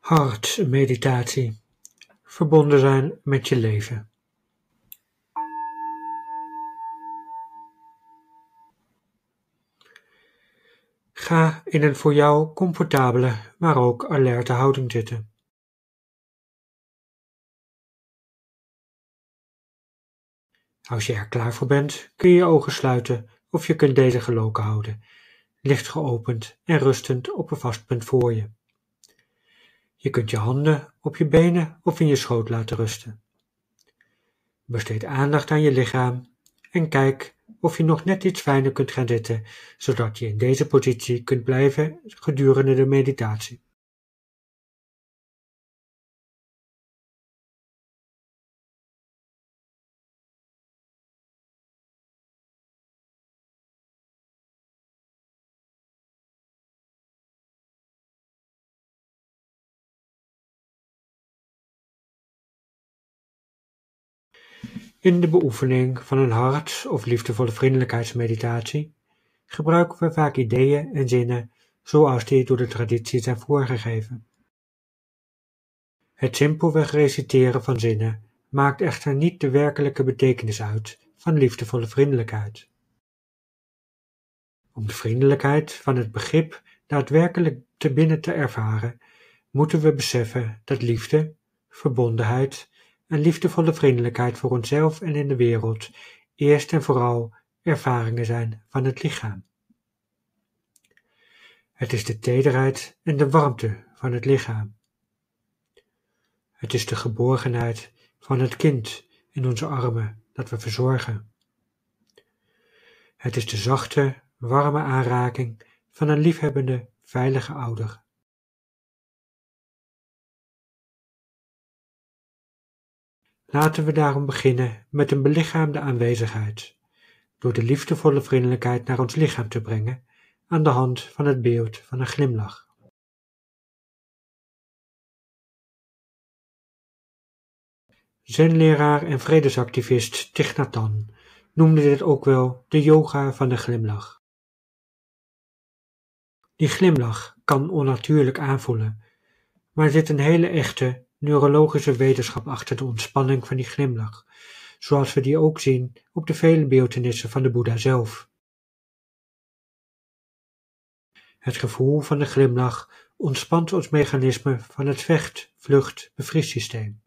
Hartmeditatie. Verbonden zijn met je leven. Ga in een voor jou comfortabele, maar ook alerte houding zitten. Als je er klaar voor bent, kun je je ogen sluiten of je kunt deze geloken houden, licht geopend en rustend op een vast punt voor je. Je kunt je handen op je benen of in je schoot laten rusten. Besteed aandacht aan je lichaam en kijk of je nog net iets fijner kunt gaan zitten, zodat je in deze positie kunt blijven gedurende de meditatie. In de beoefening van een hart- of liefdevolle vriendelijkheidsmeditatie gebruiken we vaak ideeën en zinnen zoals die door de traditie zijn voorgegeven. Het simpelweg reciteren van zinnen maakt echter niet de werkelijke betekenis uit van liefdevolle vriendelijkheid. Om de vriendelijkheid van het begrip daadwerkelijk te binnen te ervaren, moeten we beseffen dat liefde, verbondenheid en liefdevolle vriendelijkheid voor onszelf en in de wereld eerst en vooral ervaringen zijn van het lichaam. Het is de tederheid en de warmte van het lichaam. Het is de geborgenheid van het kind in onze armen dat we verzorgen. Het is de zachte, warme aanraking van een liefhebbende, veilige ouder. Laten we daarom beginnen met een belichaamde aanwezigheid, door de liefdevolle vriendelijkheid naar ons lichaam te brengen aan de hand van het beeld van een glimlach. Zenleraar en vredesactivist Thich Nhat noemde dit ook wel de yoga van de glimlach. Die glimlach kan onnatuurlijk aanvoelen, maar zit een hele echte neurologische wetenschap achter de ontspanning van die glimlach, zoals we die ook zien op de vele beeltenissen van de Boeddha zelf. Het gevoel van de glimlach ontspant ons mechanisme van het vecht, vlucht, bevriessysteem.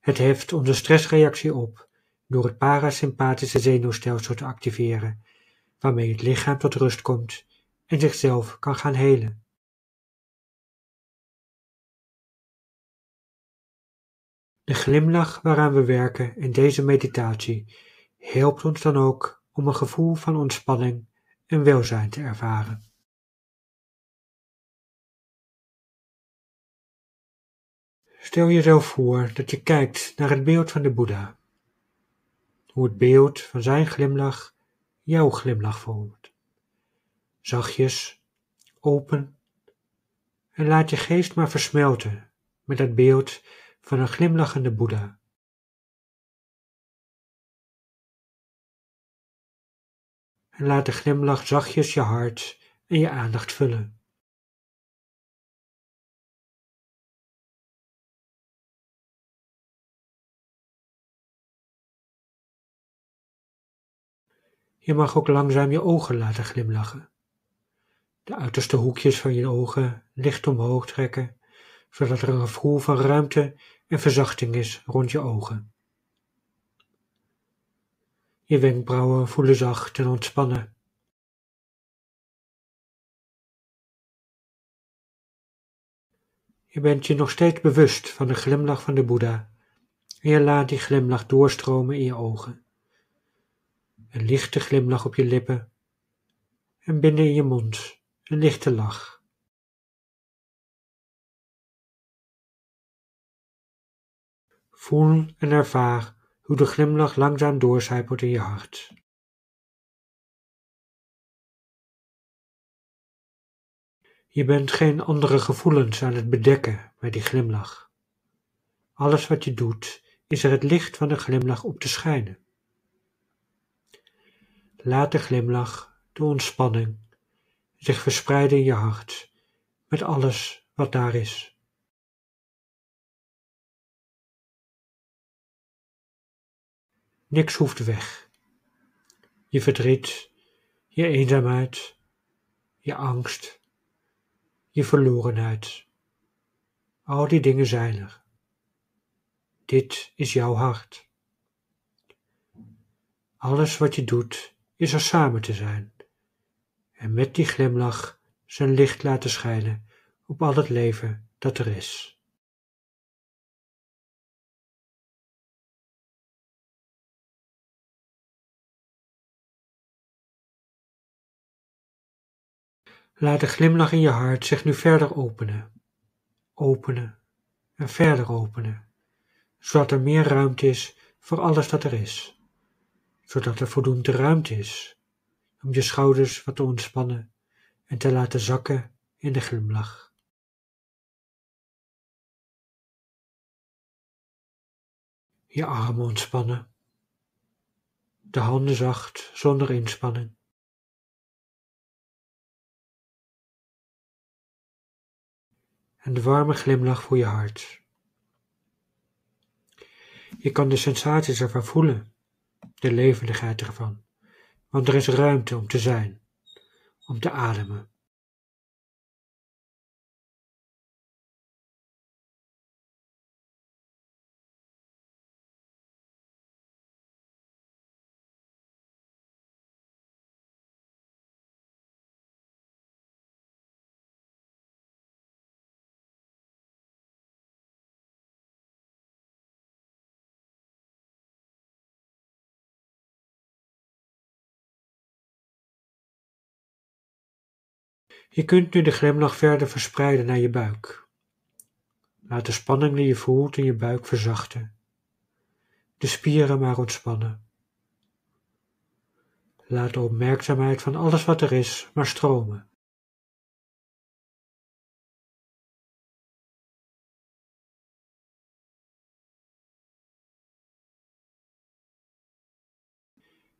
Het heft onze stressreactie op door het parasympathische zenuwstelsel te activeren, waarmee het lichaam tot rust komt en zichzelf kan gaan helen. De glimlach waaraan we werken in deze meditatie helpt ons dan ook om een gevoel van ontspanning en welzijn te ervaren. Stel jezelf voor dat je kijkt naar het beeld van de Boeddha. Hoe het beeld van zijn glimlach jouw glimlach vormt. Zachtjes, open en laat je geest maar versmelten met het beeld van een glimlachende Boeddha. En laat de glimlach zachtjes je hart en je aandacht vullen. Je mag ook langzaam je ogen laten glimlachen. De uiterste hoekjes van je ogen licht omhoog trekken, zodat er een gevoel van ruimte en verzachting is rond je ogen. Je wenkbrauwen voelen zacht en ontspannen. Je bent je nog steeds bewust van de glimlach van de Boeddha en je laat die glimlach doorstromen in je ogen. Een lichte glimlach op je lippen en binnen in je mond een lichte lach. Voel en ervaar hoe de glimlach langzaam doorcijpelt in je hart. Je bent geen andere gevoelens aan het bedekken met die glimlach. Alles wat je doet, is er het licht van de glimlach op te schijnen. Laat de glimlach, de ontspanning, zich verspreiden in je hart met alles wat daar is. Niks hoeft weg. Je verdriet, je eenzaamheid, je angst, je verlorenheid. Al die dingen zijn er. Dit is jouw hart. Alles wat je doet is er samen te zijn en met die glimlach zijn licht laten schijnen op al het leven dat er is. Laat de glimlach in je hart zich nu verder openen, openen en verder openen, zodat er meer ruimte is voor alles dat er is, zodat er voldoende ruimte is om je schouders wat te ontspannen en te laten zakken in de glimlach. Je armen ontspannen, de handen zacht zonder inspanning. En de warme glimlach voor je hart. Je kan de sensaties ervan voelen, de levendigheid ervan, want er is ruimte om te zijn, om te ademen. Je kunt nu de glimlach verder verspreiden naar je buik. Laat de spanning die je voelt in je buik verzachten. De spieren maar ontspannen. Laat de opmerkzaamheid van alles wat er is maar stromen.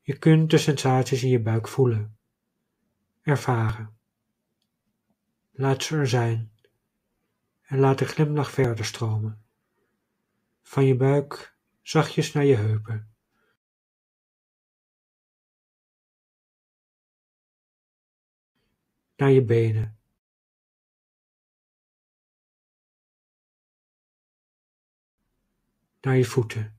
Je kunt de sensaties in je buik voelen, ervaren. Laat ze er zijn en laat de glimlach verder stromen. Van je buik zachtjes naar je heupen. Naar je benen. Naar je voeten.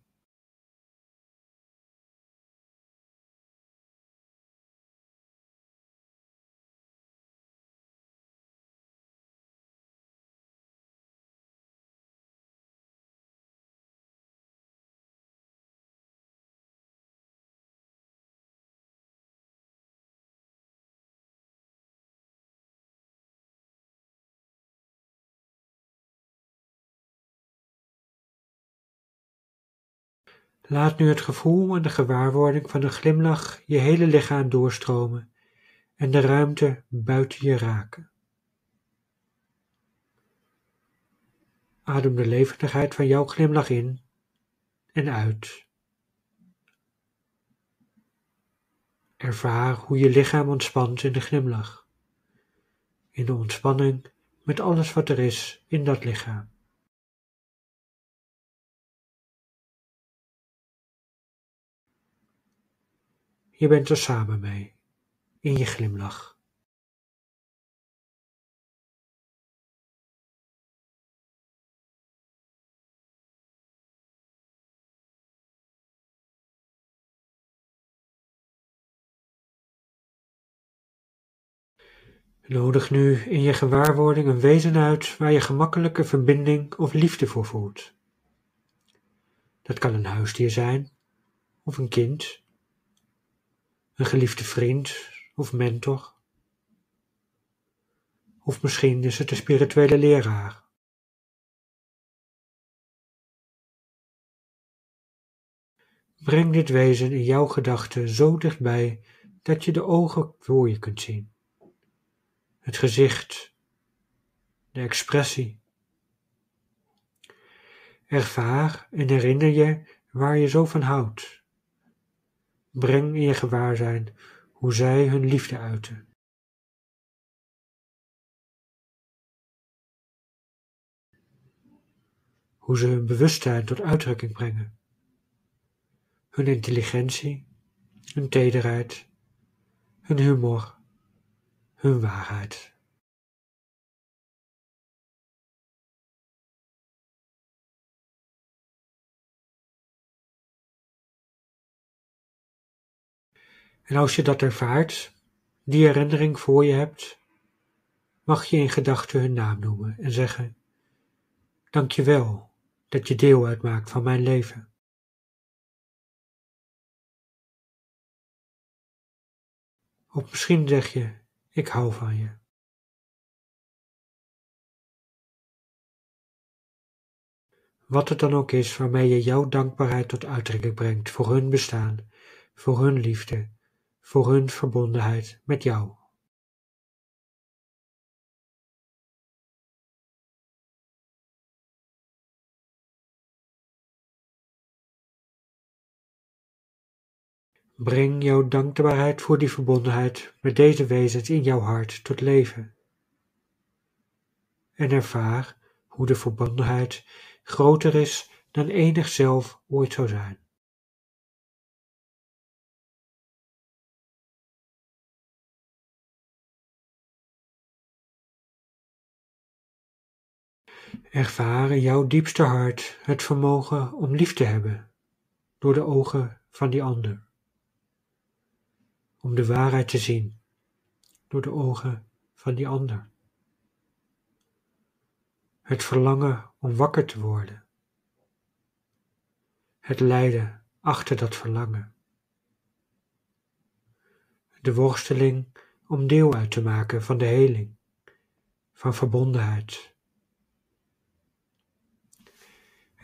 Laat nu het gevoel en de gewaarwording van een glimlach je hele lichaam doorstromen en de ruimte buiten je raken. Adem de levendigheid van jouw glimlach in en uit. Ervaar hoe je lichaam ontspant in de glimlach, in de ontspanning met alles wat er is in dat lichaam. Je bent er samen mee, in je glimlach. Nodig nu in je gewaarwording een wezen uit waar je gemakkelijke verbinding of liefde voor voelt. Dat kan een huisdier zijn, of een kind, een geliefde vriend of mentor. Of misschien is het een spirituele leraar. Breng dit wezen in jouw gedachten zo dichtbij dat je de ogen voor je kunt zien. Het gezicht, de expressie. Ervaar en herinner je waar je zo van houdt Breng in je gewaarzijn hoe zij hun liefde uiten. Hoe ze hun bewustzijn tot uitdrukking brengen. hun intelligentie, hun tederheid, hun humor, hun waarheid. En als je dat ervaart, die herinnering voor je hebt, mag je in gedachten hun naam noemen en zeggen: Dank je wel dat je deel uitmaakt van mijn leven. Of misschien zeg je: Ik hou van je. Wat het dan ook is waarmee je jouw dankbaarheid tot uitdrukking brengt voor hun bestaan, voor hun liefde, voor hun verbondenheid met jou. Breng jouw dankbaarheid voor die verbondenheid met deze wezens in jouw hart tot leven. En ervaar hoe de verbondenheid groter is dan enig zelf ooit zou zijn. Ervaar in jouw diepste hart het vermogen om lief te hebben door de ogen van die ander. Om de waarheid te zien door de ogen van die ander. Het verlangen om wakker te worden. Het lijden achter dat verlangen. De worsteling om deel uit te maken van de heling, van verbondenheid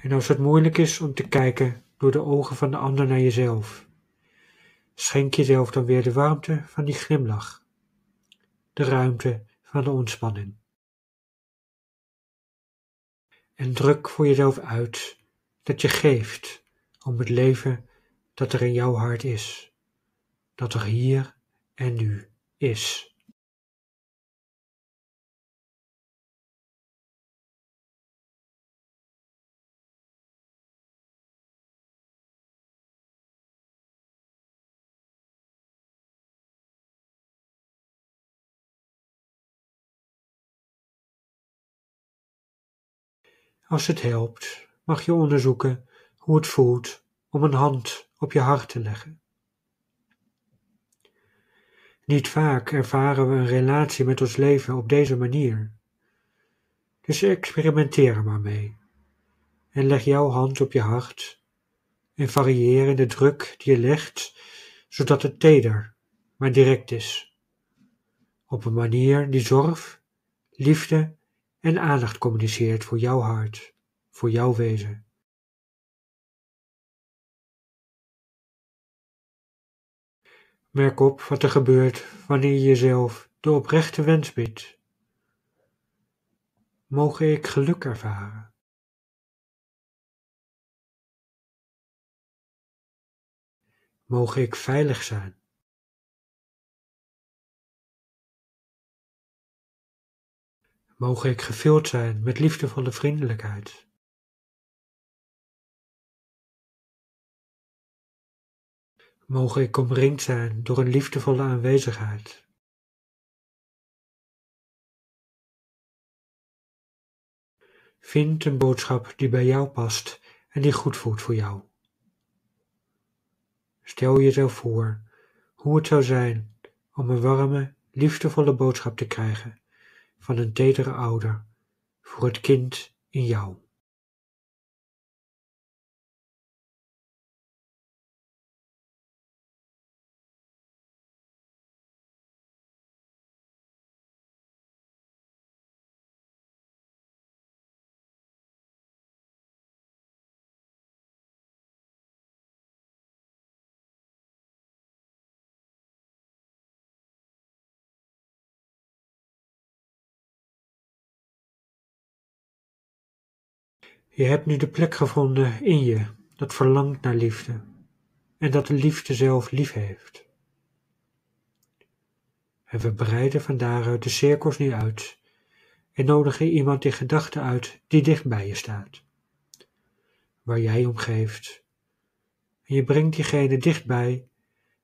En als het moeilijk is om te kijken door de ogen van de ander naar jezelf, schenk jezelf dan weer de warmte van die glimlach, de ruimte van de ontspanning. En druk voor jezelf uit dat je geeft om het leven dat er in jouw hart is, dat er hier en nu is. Als het helpt, mag je onderzoeken hoe het voelt om een hand op je hart te leggen. Niet vaak ervaren we een relatie met ons leven op deze manier. Dus experimenteer er maar mee. En leg jouw hand op je hart en varieer in de druk die je legt, zodat het teder, maar direct is. Op een manier die zorg, liefde en aandacht communiceert voor jouw hart, voor jouw wezen. Merk op wat er gebeurt wanneer je jezelf de oprechte wens biedt. Mogen ik geluk ervaren? Mogen ik veilig zijn? Mogen ik gevuld zijn met liefdevolle vriendelijkheid. Mogen ik omringd zijn door een liefdevolle aanwezigheid. Vind een boodschap die bij jou past en die goed voelt voor jou. Stel jezelf voor hoe het zou zijn om een warme, liefdevolle boodschap te krijgen van een tedere ouder voor het kind in jou. Je hebt nu de plek gevonden in je dat verlangt naar liefde en dat de liefde zelf lief heeft. En we breiden van daaruit de cirkels nu uit en nodigen iemand in gedachten uit die dicht bij je staat, waar jij om geeft En je brengt diegene dichtbij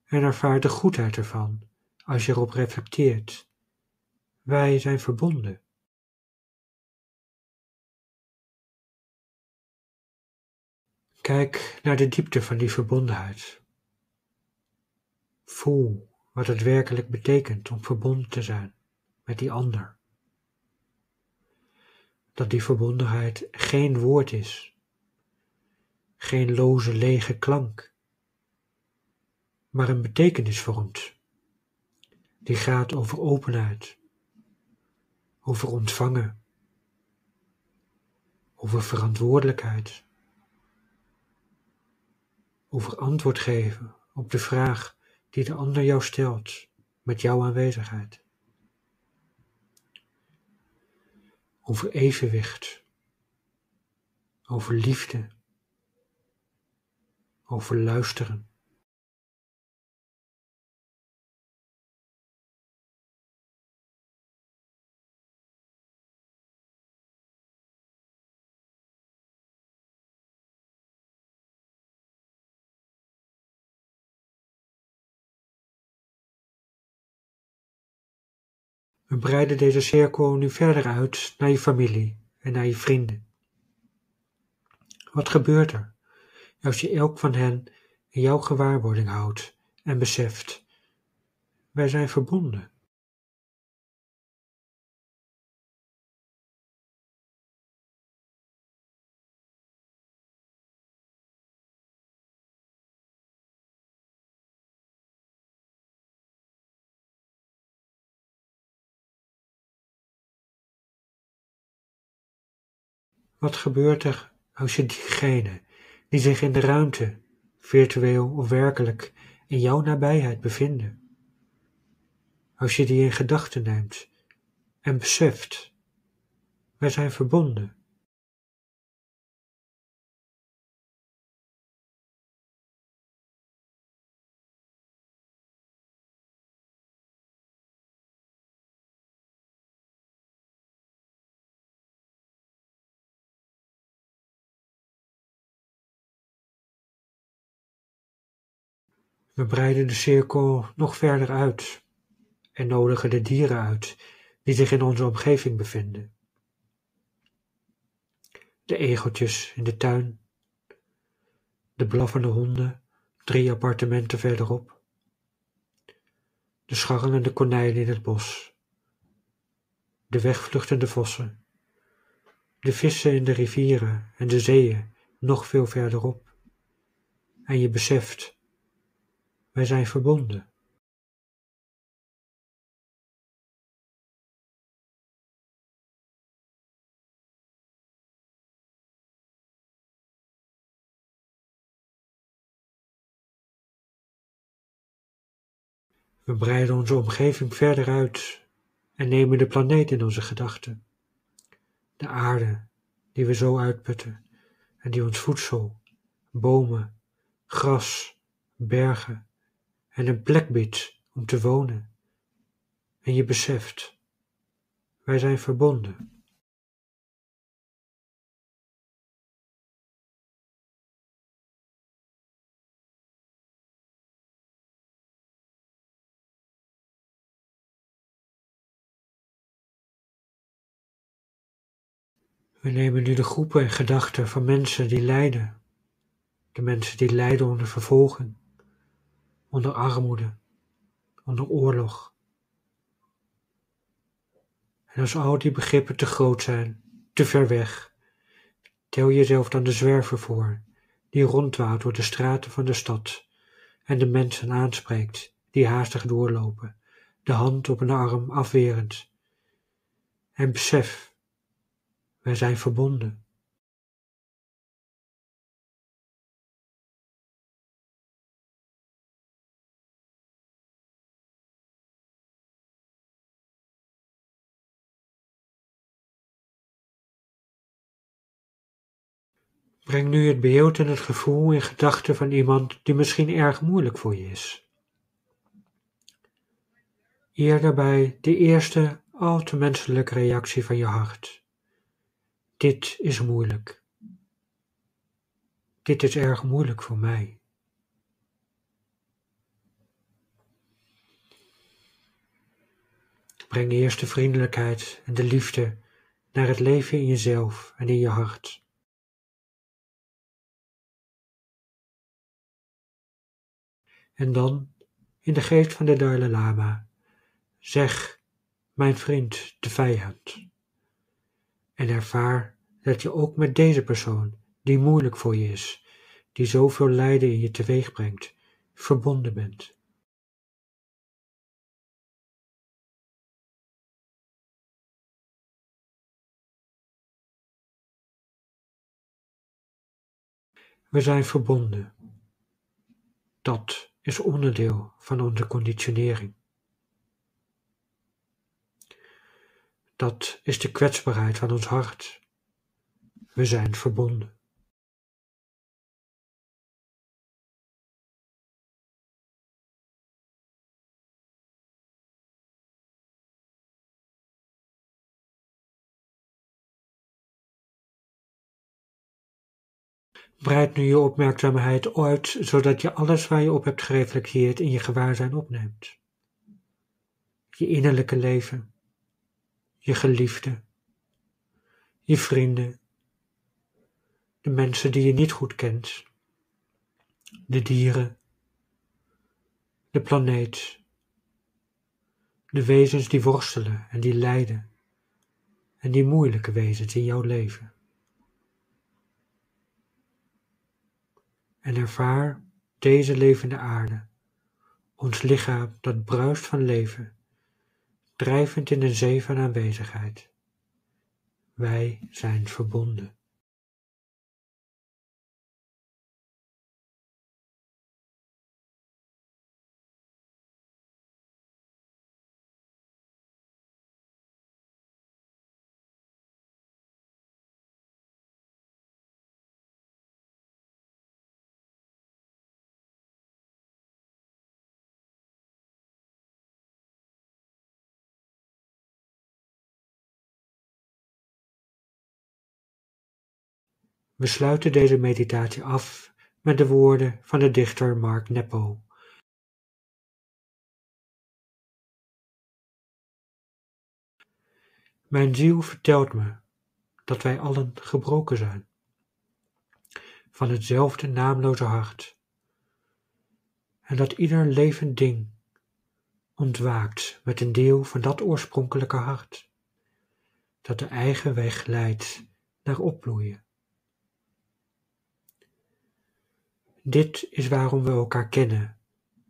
en ervaart de goedheid ervan als je erop reflecteert. Wij zijn verbonden. Kijk naar de diepte van die verbondenheid. Voel wat het werkelijk betekent om verbonden te zijn met die ander. Dat die verbondenheid geen woord is, geen loze lege klank, maar een betekenis vormt, die gaat over openheid, over ontvangen, over verantwoordelijkheid, over antwoord geven op de vraag die de ander jou stelt met jouw aanwezigheid. Over evenwicht, over liefde, over luisteren. We breiden deze cirkel nu verder uit naar je familie en naar je vrienden. Wat gebeurt er als je elk van hen in jouw gewaarwording houdt en beseft, wij zijn verbonden? Wat gebeurt er als je diegene die zich in de ruimte, virtueel of werkelijk, in jouw nabijheid bevinden, als je die in gedachten neemt en beseft, wij zijn verbonden. We breiden de cirkel nog verder uit en nodigen de dieren uit die zich in onze omgeving bevinden. De egeltjes in de tuin, de blaffende honden drie appartementen verderop, de scharrelende konijnen in het bos, de wegvluchtende vossen, de vissen in de rivieren en de zeeën nog veel verderop. En je beseft wij zijn verbonden. We breiden onze omgeving verder uit en nemen de planeet in onze gedachten. De aarde die we zo uitputten en die ons voedsel, bomen, gras, bergen en een plek biedt om te wonen. En je beseft, wij zijn verbonden. We nemen nu de groepen en gedachten van mensen die lijden, de mensen die lijden onder vervolging, onder armoede, onder oorlog. En als al die begrippen te groot zijn, te ver weg, tel jezelf dan de zwerver voor, die rondwaalt door de straten van de stad en de mensen aanspreekt die haastig doorlopen, de hand op een arm afwerend. En besef, wij zijn verbonden. Breng nu het beeld en het gevoel in gedachten van iemand die misschien erg moeilijk voor je is. Eer daarbij de eerste al te menselijke reactie van je hart. Dit is moeilijk. Dit is erg moeilijk voor mij. Breng eerst de vriendelijkheid en de liefde naar het leven in jezelf en in je hart. En dan, in de geest van de Dalai Lama, zeg, mijn vriend, de vijand. En ervaar dat je ook met deze persoon, die moeilijk voor je is, die zoveel lijden in je teweeg brengt, verbonden bent. We zijn verbonden. Dat is onderdeel van onze conditionering. Dat is de kwetsbaarheid van ons hart. We zijn verbonden. Breid nu je opmerkzaamheid uit, zodat je alles waar je op hebt gereflecteerd in je gewaarzijn opneemt. Je innerlijke leven, je geliefde, je vrienden, de mensen die je niet goed kent, de dieren, de planeet, de wezens die worstelen en die lijden, en die moeilijke wezens in jouw leven. En ervaar deze levende aarde, ons lichaam dat bruist van leven, drijvend in een zee van aanwezigheid. Wij zijn verbonden. We sluiten deze meditatie af met de woorden van de dichter Mark Nepo. Mijn ziel vertelt me dat wij allen gebroken zijn, van hetzelfde naamloze hart, en dat ieder levend ding ontwaakt met een deel van dat oorspronkelijke hart, dat de eigen weg leidt naar opbloeien. Dit is waarom we elkaar kennen,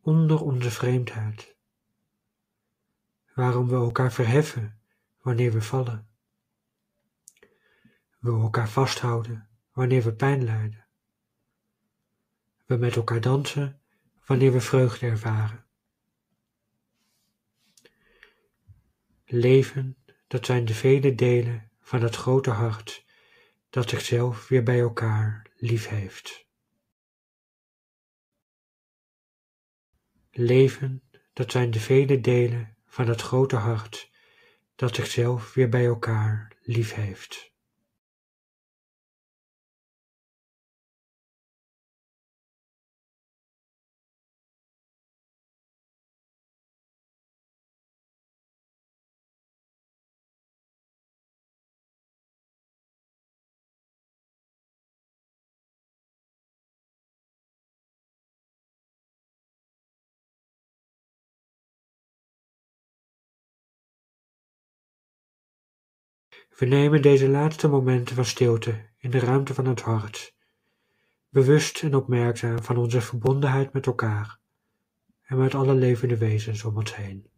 onder onze vreemdheid. Waarom we elkaar verheffen wanneer we vallen. We elkaar vasthouden wanneer we pijn lijden. We met elkaar dansen wanneer we vreugde ervaren. Leven, dat zijn de vele delen van het grote hart dat zichzelf weer bij elkaar lief heeft. Leven, dat zijn de vele delen van het grote hart dat zichzelf weer bij elkaar lief We nemen deze laatste momenten van stilte in de ruimte van het hart, bewust en opmerkzaam van onze verbondenheid met elkaar en met alle levende wezens om ons heen.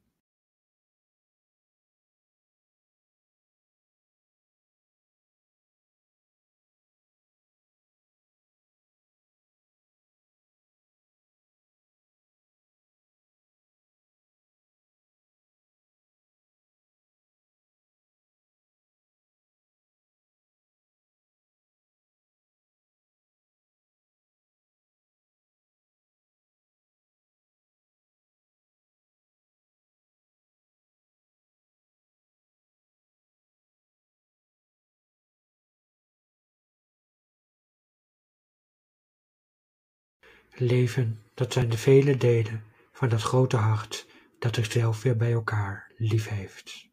Leven, dat zijn de vele delen van dat grote hart dat zichzelf weer bij elkaar lief heeft.